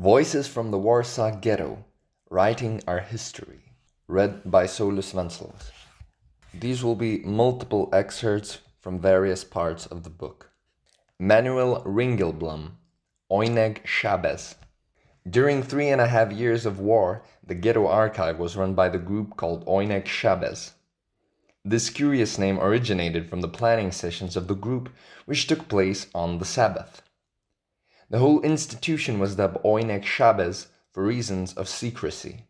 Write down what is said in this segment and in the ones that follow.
Voices from the Warsaw Ghetto Writing Our History, read by Saulius Venclovas. These will be multiple excerpts from various parts of the book. Emanuel Ringelblum, Oyneg Shabbes. During three and a half years of war, the ghetto archive was run by the group called Oyneg Shabbes. This curious name originated from the planning sessions of the group, which took place on the Sabbath. The whole institution was dubbed Oyneg Shabbes for reasons of secrecy.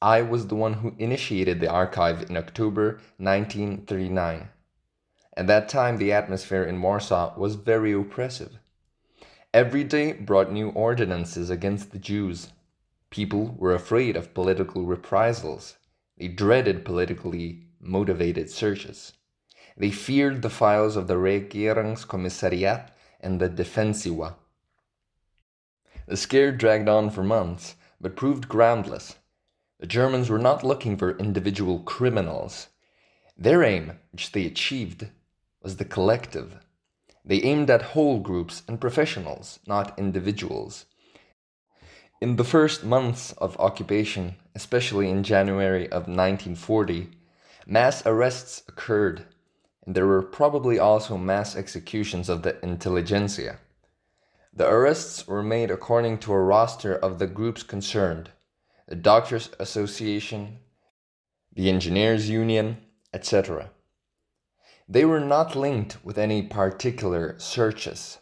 I was the one who initiated the archive in October 1939. At that time, the atmosphere in Warsaw was very oppressive. Every day brought new ordinances against the Jews. People were afraid of political reprisals. They dreaded politically motivated searches. They feared the files of the Regierungskommissariat and the Defensywa. The scare dragged on for months, but proved groundless. The Germans were not looking for individual criminals. Their aim, which they achieved, was the collective. They aimed at whole groups and professionals, not individuals. In the first months of occupation, especially in January of 1940, Mass arrests occurred, there were probably also mass executions of the intelligentsia. The arrests were made according to a roster of the groups concerned the Doctors' Association, the Engineers' Union, etc. They were not linked with any particular searches.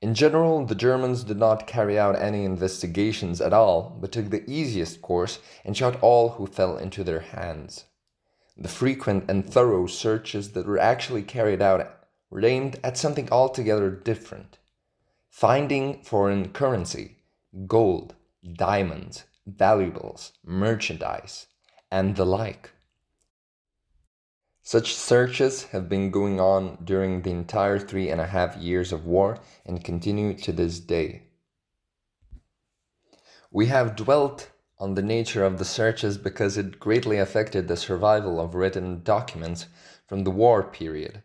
In general, the Germans did not carry out any investigations at all, but took the easiest course and shot all who fell into their hands. The frequent and thorough searches that were actually carried out were aimed at something altogether different finding foreign currency, gold, diamonds, valuables, merchandise, and the like. Such searches have been going on during the entire three and a half years of war and continue to this day. We have dwelt on the nature of the searches because it greatly affected the survival of written documents from the war period.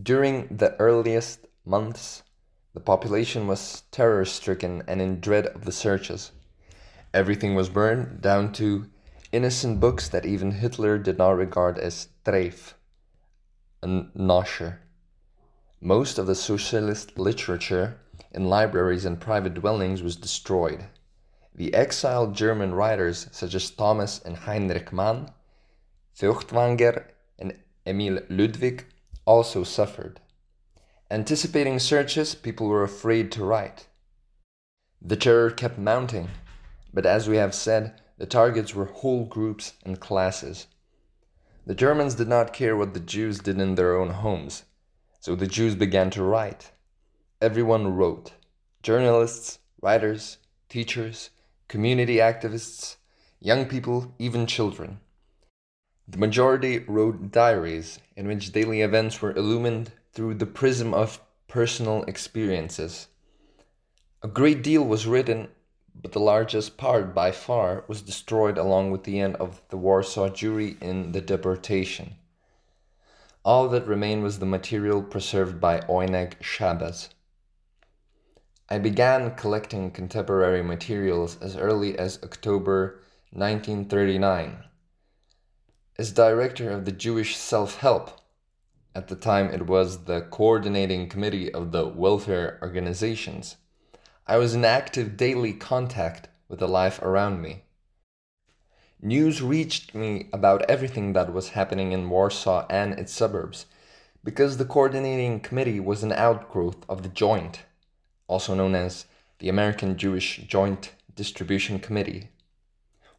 During the earliest months, the population was terror stricken and in dread of the searches. Everything was burned, down to innocent books that even Hitler did not regard as treif, non-kosher. Most of the socialist literature in libraries and private dwellings was destroyed. The exiled German writers such as Thomas and Heinrich Mann, Feuchtwanger, and Emil Ludwig also suffered. Anticipating searches, people were afraid to write. The terror kept mounting, but as we have said, the targets were whole groups and classes. The Germans did not care what the Jews did in their own homes, so the Jews began to write. Everyone wrote journalists, writers, teachers, community activists, young people, even children. The majority wrote diaries in which daily events were illumined through the prism of personal experiences. A great deal was written, but the largest part by far was destroyed along with the end of the Warsaw Jewry in the deportation. All that remained was the material preserved by Oyneg Shabbes. I began collecting contemporary materials as early as October 1939. As director of the Jewish Self Help, at the time it was the coordinating committee of the welfare organizations, I was in active daily contact with the life around me. News reached me about everything that was happening in Warsaw and its suburbs, because the coordinating committee was an outgrowth of the Joint also known as the American Jewish Joint Distribution Committee,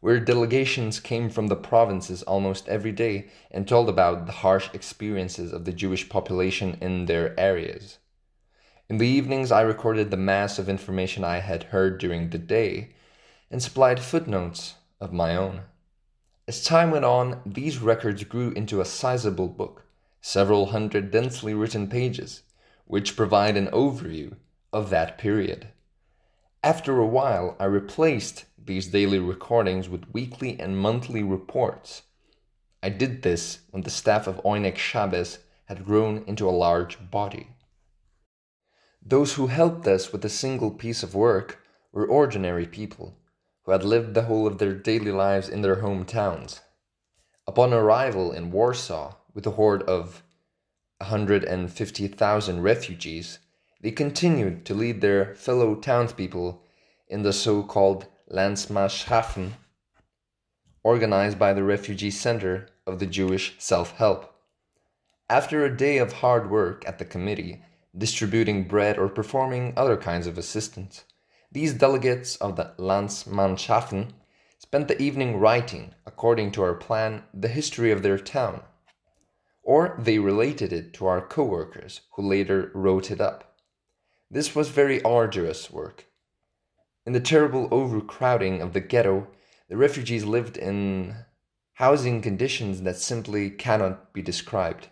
where delegations came from the provinces almost every day and told about the harsh experiences of the Jewish population in their areas. In the evenings, I recorded the mass of information I had heard during the day and supplied footnotes of my own. As time went on, these records grew into a sizable book, several hundred densely written pages, which provide an overview of that period. After a while, I replaced these daily recordings with weekly and monthly reports. I did this when the staff of Oyneg Shabbes had grown into a large body. Those who helped us with a single piece of work were ordinary people who had lived the whole of their daily lives in their hometowns. Upon arrival in Warsaw with a horde of 150,000 refugees, they continued to lead their fellow townspeople in the so called Landsmannschaften, organized by the Refugee Center of the Jewish Self Help. After a day of hard work at the committee, distributing bread or performing other kinds of assistance, these delegates of the Landsmannschaften spent the evening writing, according to our plan, the history of their town. Or they related it to our co workers, who later wrote it up. This was very arduous work. In the terrible overcrowding of the ghetto, the refugees lived in housing conditions that simply cannot be described.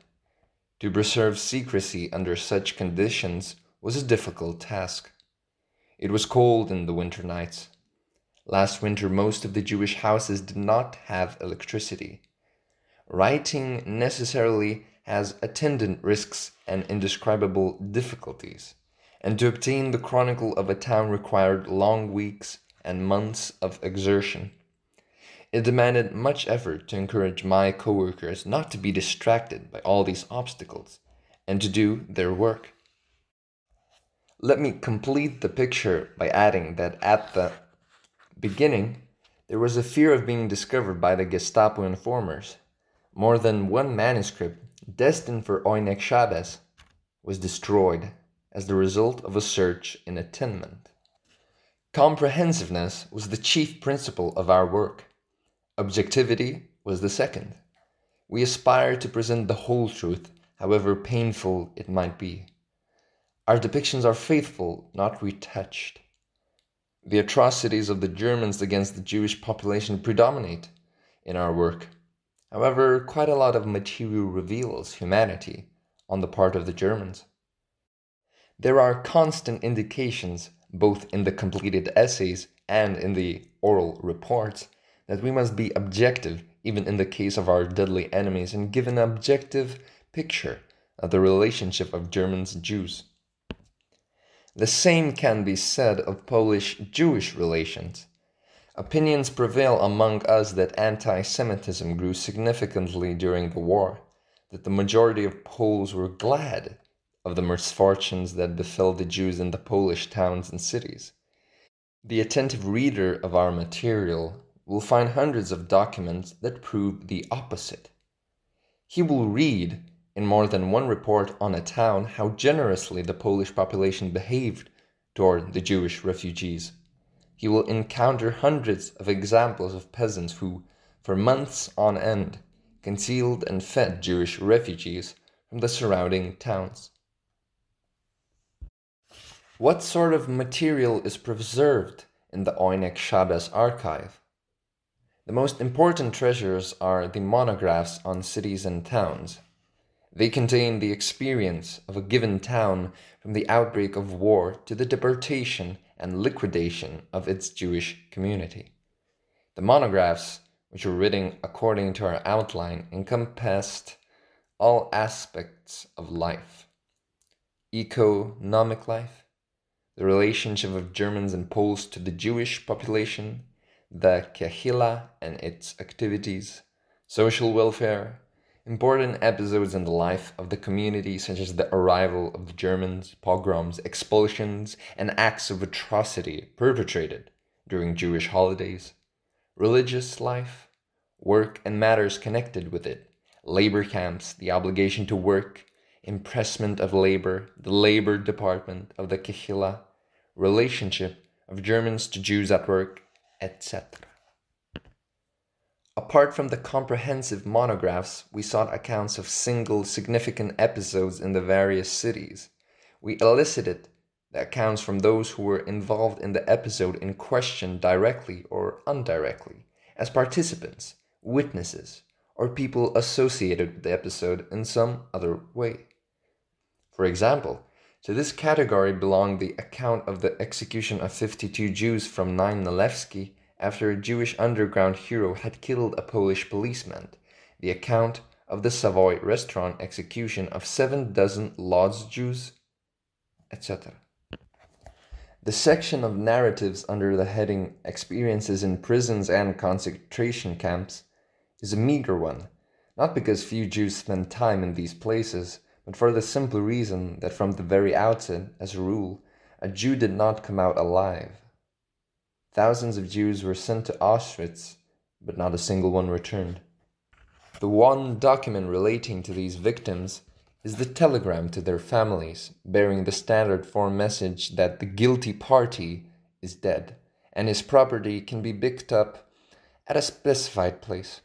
To preserve secrecy under such conditions was a difficult task. It was cold in the winter nights. Last winter, most of the Jewish houses did not have electricity. Writing necessarily has attendant risks and indescribable difficulties, and to obtain the chronicle of a town required long weeks and months of exertion. It demanded much effort to encourage my coworkers not to be distracted by all these obstacles and to do their work. Let me complete the picture by adding that at the beginning, there was a fear of being discovered by the Gestapo informers. More than one manuscript, destined for Oyneg Shabbes, was destroyed as the result of a search in attainment. Comprehensiveness was the chief principle of our work. Objectivity was the second. We aspired to present the whole truth, however painful it might be. Our depictions are faithful, not retouched. The atrocities of the Germans against the Jewish population predominate in our work. However, quite a lot of material reveals humanity on the part of the Germans. There are constant indications, both in the completed essays and in the oral reports, that we must be objective even in the case of our deadly enemies and give an objective picture of the relationship of Germans and Jews. The same can be said of Polish Jewish relations. Opinions prevail among us that anti Semitism grew significantly during the war, that the majority of Poles were glad of the misfortunes that befell the Jews in the Polish towns and cities. The attentive reader of our material will find hundreds of documents that prove the opposite. He will read in more than one report on a town how generously the Polish population behaved toward the Jewish refugees. He will encounter hundreds of examples of peasants who, for months on end, concealed and fed Jewish refugees from the surrounding towns. What sort of material is preserved in the Oyneg Shabbes archive? The most important treasures are the monographs on cities and towns, they contain the experience of a given town from the outbreak of war to the deportation and liquidation of its Jewish community. The monographs, which were written according to our outline, encompassed all aspects of life economic life, the relationship of Germans and Poles to the Jewish population, the Kehillah and its activities, social welfare, Important episodes in the life of the community, such as the arrival of the Germans, pogroms, expulsions, and acts of atrocity perpetrated during Jewish holidays, religious life, work, and matters connected with it, labor camps, the obligation to work, impressment of labor, the labor department of the Kehillah, relationship of Germans to Jews at work, etc. Apart from the comprehensive monographs, we sought accounts of single significant episodes in the various cities. We elicited the accounts from those who were involved in the episode in question directly or indirectly, as participants, witnesses, or people associated with the episode in some other way. For example, to this category belong the account of the execution of 52 Jews from Nine Nalewski after a Jewish underground hero had killed a Polish policeman, the account of the Savoy restaurant execution of seven dozen Lodz Jews, etc. The section of narratives under the heading Experiences in Prisons and Concentration Camps is a meager one, not because few Jews spend time in these places, but for the simple reason that from the very outset, as a rule, a Jew did not come out alive. Thousands of Jews were sent to Auschwitz, but not a single one returned. The one document relating to these victims is the telegram to their families, bearing the standard form message that the guilty party is dead and his property can be picked up at a specified place.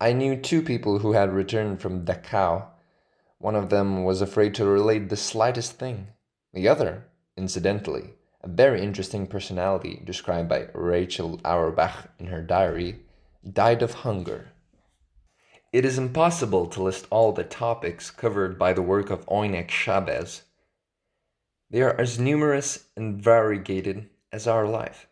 I knew two people who had returned from Dachau. One of them was afraid to relate the slightest thing. The other, incidentally, a very interesting personality described by Rachel Auerbach in her diary, died of hunger. It is impossible to list all the topics covered by the work of Oyneg Shabbes. They are as numerous and variegated as our life.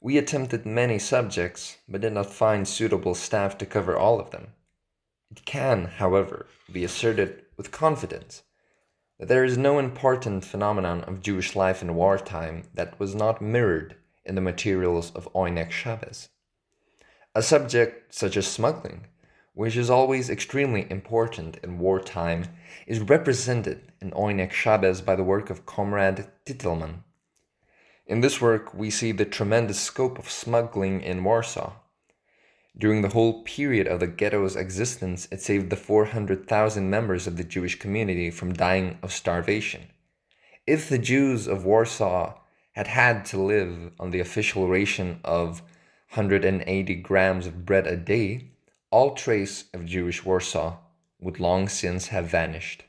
We attempted many subjects, but did not find suitable staff to cover all of them. It can, however, be asserted with confidence that there is no important phenomenon of Jewish life in wartime that was not mirrored in the materials of Oyneg Shabbes. A subject such as smuggling which is always extremely important in wartime, is represented in Oyneg Shabbes by the work of Comrade Titelman. In this work, we see the tremendous scope of smuggling in Warsaw. During the whole period of the ghetto's existence, it saved the 400,000 members of the Jewish community from dying of starvation. If the Jews of Warsaw had had to live on the official ration of 180 grams of bread a day, all trace of Jewish Warsaw would long since have vanished.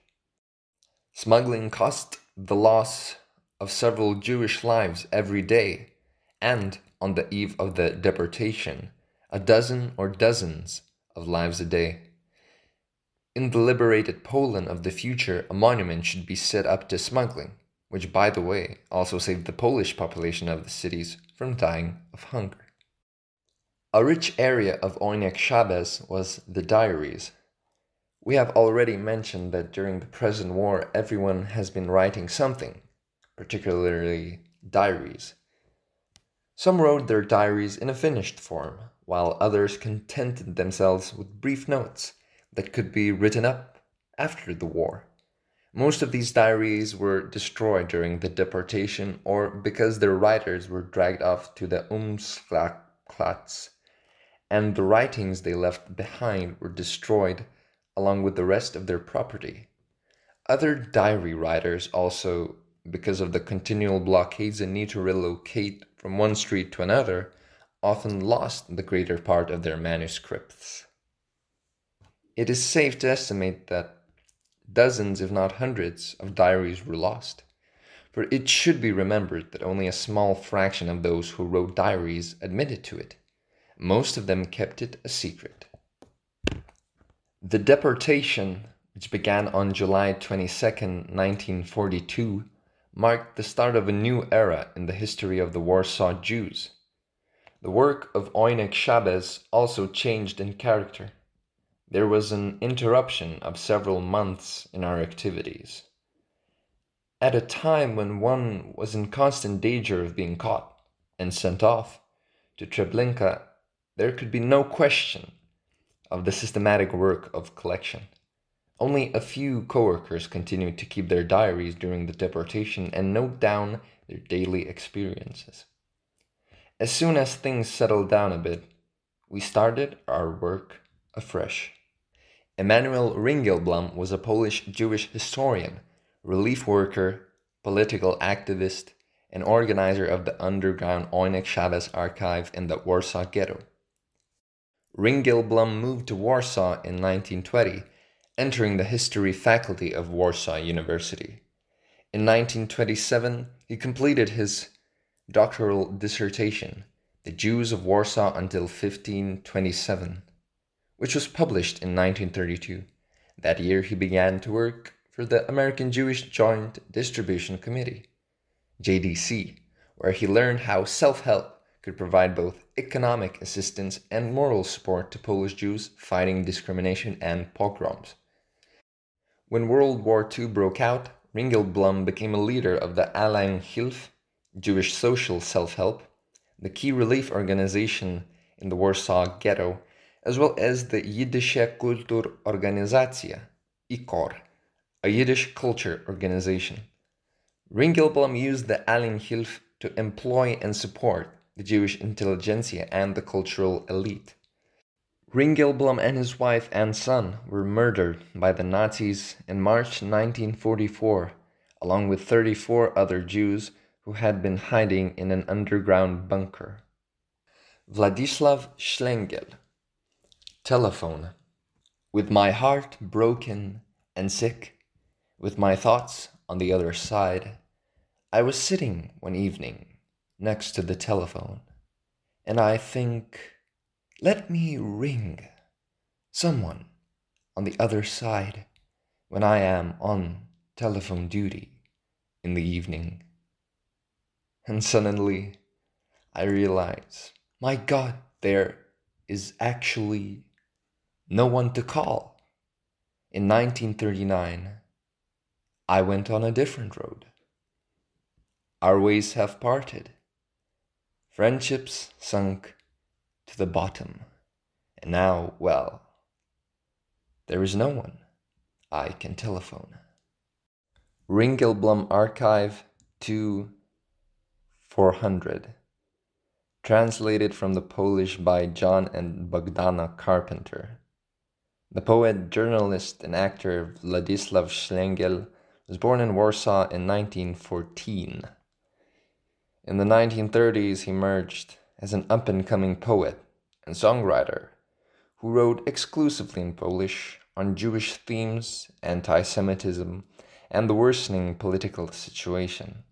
Smuggling cost the loss of several Jewish lives every day, and on the eve of the deportation, a dozen or dozens of lives a day. In the liberated Poland of the future, a monument should be set up to smuggling, which, by the way, also saved the Polish population of the cities from dying of hunger. A rich area of Oyneg Shabbes was the diaries. We have already mentioned that during the present war everyone has been writing something, particularly diaries. Some wrote their diaries in a finished form, while others contented themselves with brief notes that could be written up after the war. Most of these diaries were destroyed during the deportation or because their writers were dragged off to the Umschlagplatz and the writings they left behind were destroyed along with the rest of their property. Other diary writers also, because of the continual blockades and need to relocate from one street to another, often lost the greater part of their manuscripts. It is safe to estimate that dozens, if not hundreds, of diaries were lost. For it should be remembered that only a small fraction of those who wrote diaries admitted to it. Most of them kept it a secret. The deportation, which began on July 22, 1942, marked the start of a new era in the history of the Warsaw Jews. The work of Oyneg Shabbes also changed in character. There was an interruption of several months in our activities. At a time when one was in constant danger of being caught and sent off to Treblinka there could be no question of the systematic work of collection. Only a few coworkers continued to keep their diaries during the deportation and note down their daily experiences. As soon as things settled down a bit, we started our work afresh. Emanuel Ringelblum was a Polish Jewish historian, relief worker, political activist, and organizer of the underground Oyneg Shabbes archive in the Warsaw Ghetto. Ringelblum moved to Warsaw in 1920, entering the history faculty of Warsaw University. In 1927, he completed his doctoral dissertation, The Jews of Warsaw Until 1527, which was published in 1932. That year, he began to work for the American Jewish Joint Distribution Committee, JDC, where he learned how self help could provide both economic assistance and moral support to Polish Jews fighting discrimination and pogroms. When World War II broke out, Ringelblum became a leader of the Hilfe, Jewish Social Self Help, the key relief organization in the Warsaw Ghetto, as well as the Jiddische Kulturorganisatie, IKOR, a Yiddish culture organization. Ringelblum used the Hilf to employ and support the Jewish intelligentsia and the cultural elite. Ringelblum and his wife and son were murdered by the Nazis in March 1944, along with 34 other Jews who had been hiding in an underground bunker. Władysław Szlengel Telephone With my heart broken and sick, with my thoughts on the other side, I was sitting one evening next to the telephone, and I think, let me ring someone on the other side when I am on telephone duty in the evening. And suddenly I realize, my God, there is actually no one to call. In 1939, I went on a different road. Our ways have parted. Friendships sunk to the bottom. And now, well, there is no one I can telephone. Ringelblum Archive 2 400. Translated from the Polish by John and Bogdana Carpenter. The poet, journalist, and actor Władysław Szlengel was born in Warsaw in 1914. In the 1930s, he emerged as an up and coming poet and songwriter who wrote exclusively in Polish on Jewish themes, anti Semitism, and the worsening political situation.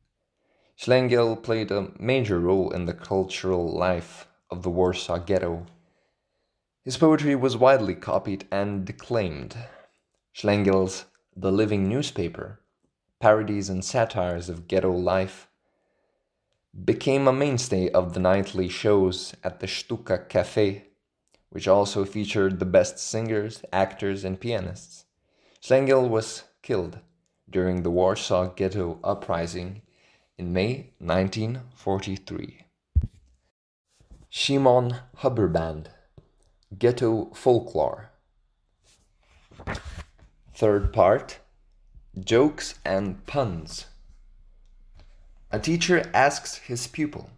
Szlengel played a major role in the cultural life of the Warsaw Ghetto. His poetry was widely copied and declaimed. Szlengel's The Living Newspaper, parodies and satires of ghetto life, became a mainstay of the nightly shows at the Sztuka Cafe, which also featured the best singers, actors, and pianists. Szlengel was killed during the Warsaw Ghetto Uprising in May 1943. Shimon Huberband Ghetto Folklore Third part Jokes and Puns a teacher asks his pupil,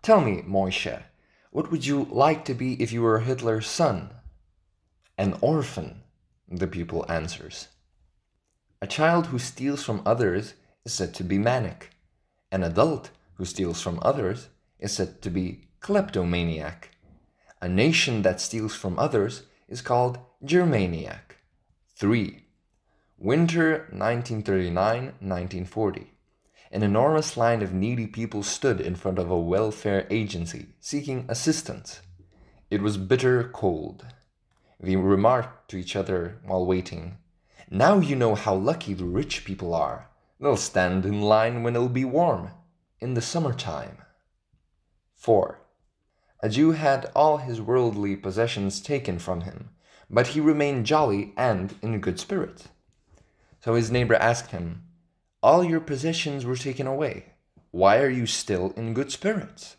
Tell me, Moishe, what would you like to be if you were Hitler's son? An orphan, the pupil answers. A child who steals from others is said to be manic. An adult who steals from others is said to be kleptomaniac. A nation that steals from others is called Germaniac. 3. Winter 1939 1940 an enormous line of needy people stood in front of a welfare agency seeking assistance. It was bitter cold. They remarked to each other while waiting, Now you know how lucky the rich people are. They'll stand in line when it'll be warm, in the summertime. 4. A Jew had all his worldly possessions taken from him, but he remained jolly and in good spirits. So his neighbor asked him, all your possessions were taken away. Why are you still in good spirits?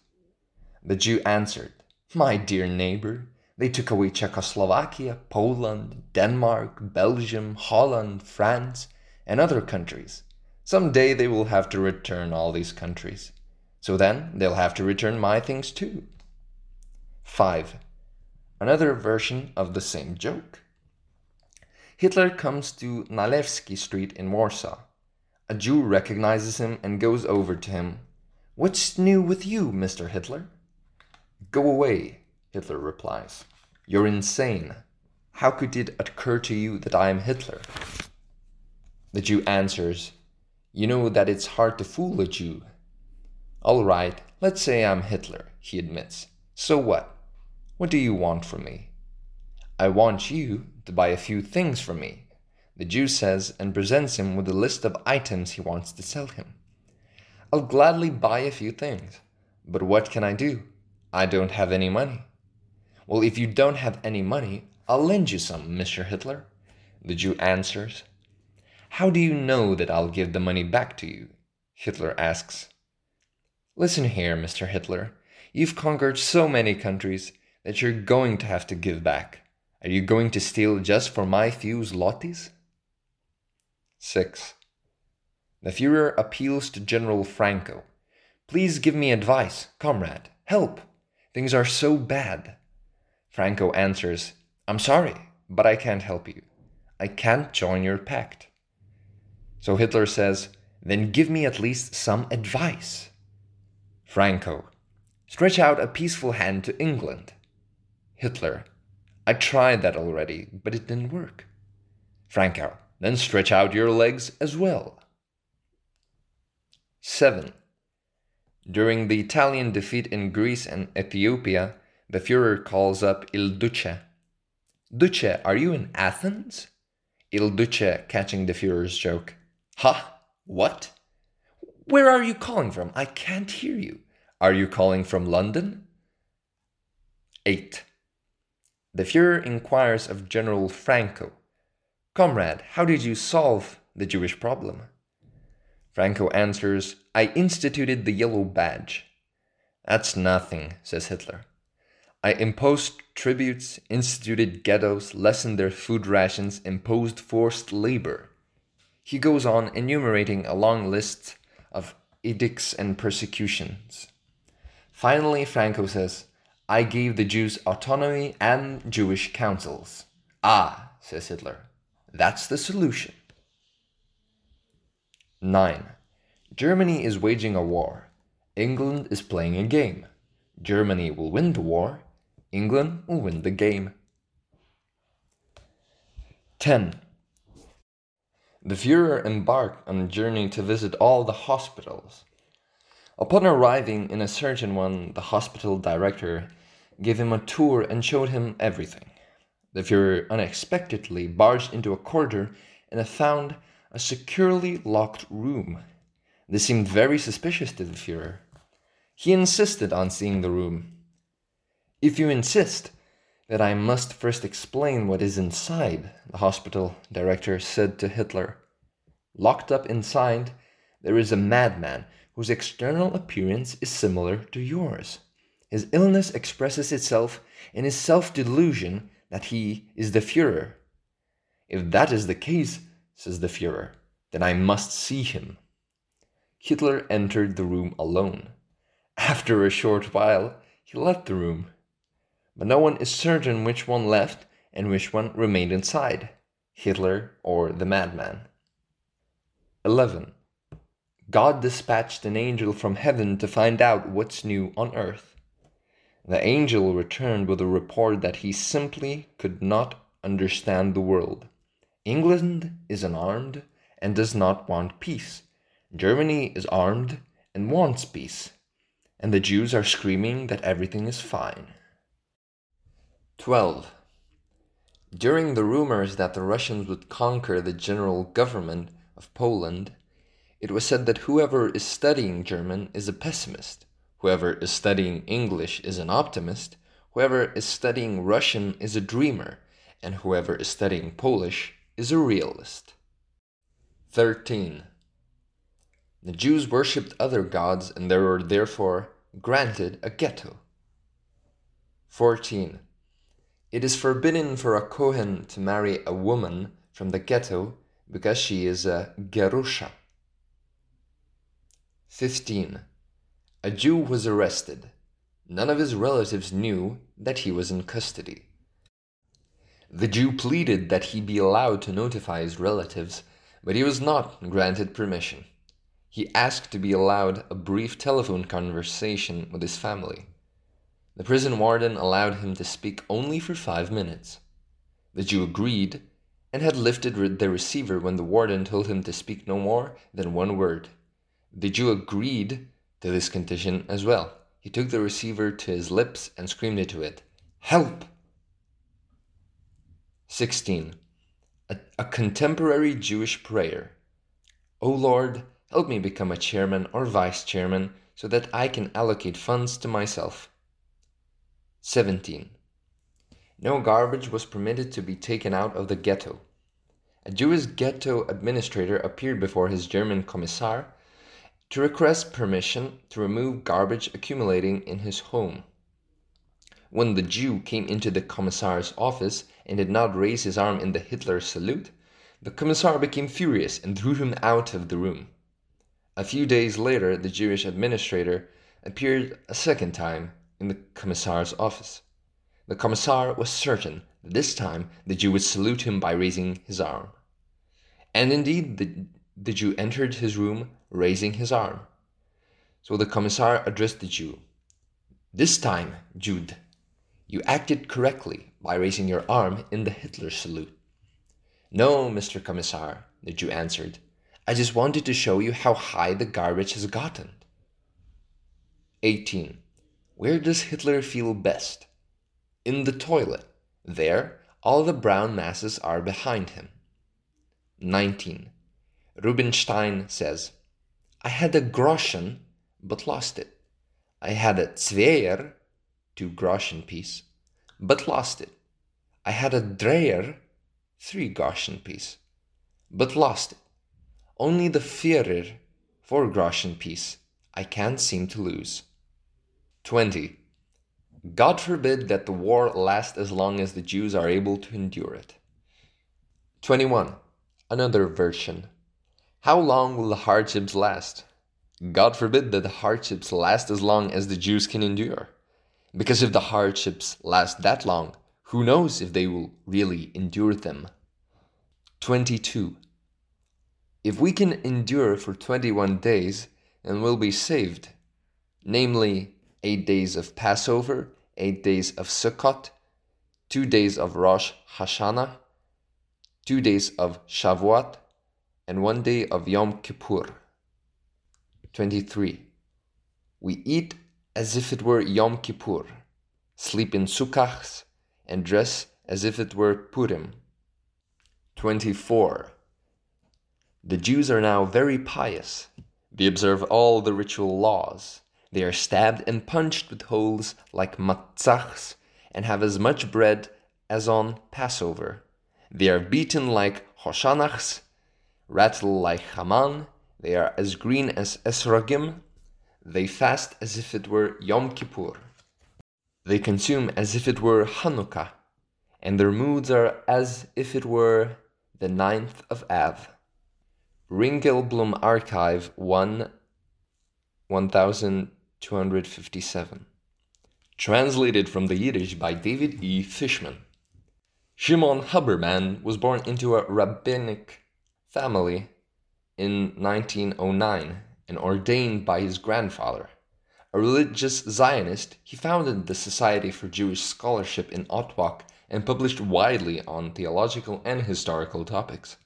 The Jew answered, My dear neighbor, they took away Czechoslovakia, Poland, Denmark, Belgium, Holland, France, and other countries. Some day they will have to return all these countries. So then they'll have to return my things too. 5. Another version of the same joke. Hitler comes to Nalewski Street in Warsaw. A Jew recognizes him and goes over to him. What's new with you, Mr. Hitler? Go away, Hitler replies. You're insane. How could it occur to you that I am Hitler? The Jew answers, You know that it's hard to fool a Jew. All right, let's say I'm Hitler, he admits. So what? What do you want from me? I want you to buy a few things from me the Jew says and presents him with a list of items he wants to sell him. I'll gladly buy a few things, but what can I do? I don't have any money. Well, if you don't have any money, I'll lend you some, Mr. Hitler. The Jew answers. How do you know that I'll give the money back to you? Hitler asks. Listen here, Mr. Hitler. You've conquered so many countries that you're going to have to give back. Are you going to steal just for my few zlotys? 6. The Fuhrer appeals to General Franco. Please give me advice, comrade. Help! Things are so bad. Franco answers, I'm sorry, but I can't help you. I can't join your pact. So Hitler says, Then give me at least some advice. Franco, stretch out a peaceful hand to England. Hitler, I tried that already, but it didn't work. Franco, then stretch out your legs as well. 7. During the Italian defeat in Greece and Ethiopia, the Fuhrer calls up Il Duce. Duce, are you in Athens? Il Duce catching the Fuhrer's joke. Ha! What? Where are you calling from? I can't hear you. Are you calling from London? 8. The Fuhrer inquires of General Franco Comrade, how did you solve the Jewish problem? Franco answers, I instituted the yellow badge. That's nothing, says Hitler. I imposed tributes, instituted ghettos, lessened their food rations, imposed forced labor. He goes on enumerating a long list of edicts and persecutions. Finally, Franco says, I gave the Jews autonomy and Jewish councils. Ah, says Hitler, that's the solution. 9. Germany is waging a war. England is playing a game. Germany will win the war. England will win the game. 10. The Fuhrer embarked on a journey to visit all the hospitals. Upon arriving in a certain one, the hospital director gave him a tour and showed him everything. The Fuhrer unexpectedly barged into a corridor and found a securely locked room. This seemed very suspicious to the Fuhrer. He insisted on seeing the room. If you insist, that I must first explain what is inside, the hospital director said to Hitler. Locked up inside, there is a madman whose external appearance is similar to yours. His illness expresses itself in his self delusion that he is the Fuhrer. If that is the case, says the Fuhrer, then I must see him. Hitler entered the room alone. After a short while, he left the room but no one is certain which one left and which one remained inside Hitler or the madman. 11. God dispatched an angel from heaven to find out what's new on earth. The angel returned with a report that he simply could not understand the world. England is unarmed and does not want peace. Germany is armed and wants peace. And the Jews are screaming that everything is fine. 12. During the rumors that the Russians would conquer the general government of Poland, it was said that whoever is studying German is a pessimist, whoever is studying English is an optimist, whoever is studying Russian is a dreamer, and whoever is studying Polish is a realist. 13. The Jews worshipped other gods and they were therefore granted a ghetto. 14. It is forbidden for a Kohen to marry a woman from the ghetto because she is a Gerusha. 15. A Jew was arrested. None of his relatives knew that he was in custody. The Jew pleaded that he be allowed to notify his relatives, but he was not granted permission. He asked to be allowed a brief telephone conversation with his family. The prison warden allowed him to speak only for five minutes. The Jew agreed and had lifted the receiver when the warden told him to speak no more than one word. The Jew agreed to this condition as well. He took the receiver to his lips and screamed into it, Help! 16. A, a contemporary Jewish prayer. O Lord, help me become a chairman or vice chairman so that I can allocate funds to myself. 17. No garbage was permitted to be taken out of the ghetto. A Jewish ghetto administrator appeared before his German commissar to request permission to remove garbage accumulating in his home. When the Jew came into the Commissar's office and did not raise his arm in the Hitler salute, the Commissar became furious and threw him out of the room. A few days later, the Jewish administrator appeared a second time in the Commissar's office. The Commissar was certain that this time the Jew would salute him by raising his arm. And indeed, the, the Jew entered his room raising his arm. So the Commissar addressed the Jew. This time, Jude, you acted correctly by raising your arm in the Hitler salute. No, Mr. Commissar, the Jew answered. I just wanted to show you how high the garbage has gotten. 18. Where does Hitler feel best? In the toilet. There, all the brown masses are behind him. 19. Rubinstein says, I had a groschen, but lost it. I had a Zweier, two groschen piece, but lost it. I had a Dreier, three groschen piece, but lost it. Only the Vierer, four groschen piece, I can't seem to lose. 20. God forbid that the war last as long as the Jews are able to endure it. 21. Another version. How long will the hardships last? God forbid that the hardships last as long as the Jews can endure. Because if the hardships last that long, who knows if they will really endure them? 22. If we can endure for 21 days, and will be saved, namely, 8 days of Passover, 8 days of Sukkot, 2 days of Rosh Hashanah, 2 days of Shavuot, and 1 day of Yom Kippur. 23. We eat as if it were Yom Kippur, sleep in sukkahs, and dress as if it were Purim. 24. The Jews are now very pious. They observe all the ritual laws. They are stabbed and punched with holes like matzahs and have as much bread as on Passover. They are beaten like hoshanachs, rattle like Haman. They are as green as esrogim they fast as if it were Yom Kippur. They consume as if it were Hanukkah, and their moods are as if it were the ninth of Av. Ringelblum Archive 1 1257. Translated from the Yiddish by David E. Fishman. Shimon Huberband was born into a rabbinic family in 1909 and ordained by his grandfather. A religious Zionist, he founded the Society for Jewish Scholarship in Otwock and published widely on theological and historical topics.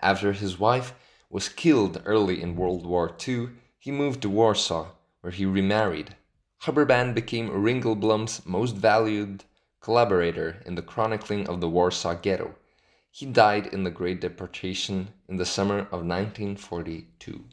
After his wife was killed early in World War II, he moved to Warsaw, where he remarried. Huberband became Ringelblum's most valued collaborator in the chronicling of the Warsaw Ghetto. He died in the Great Deportation in the summer of 1942.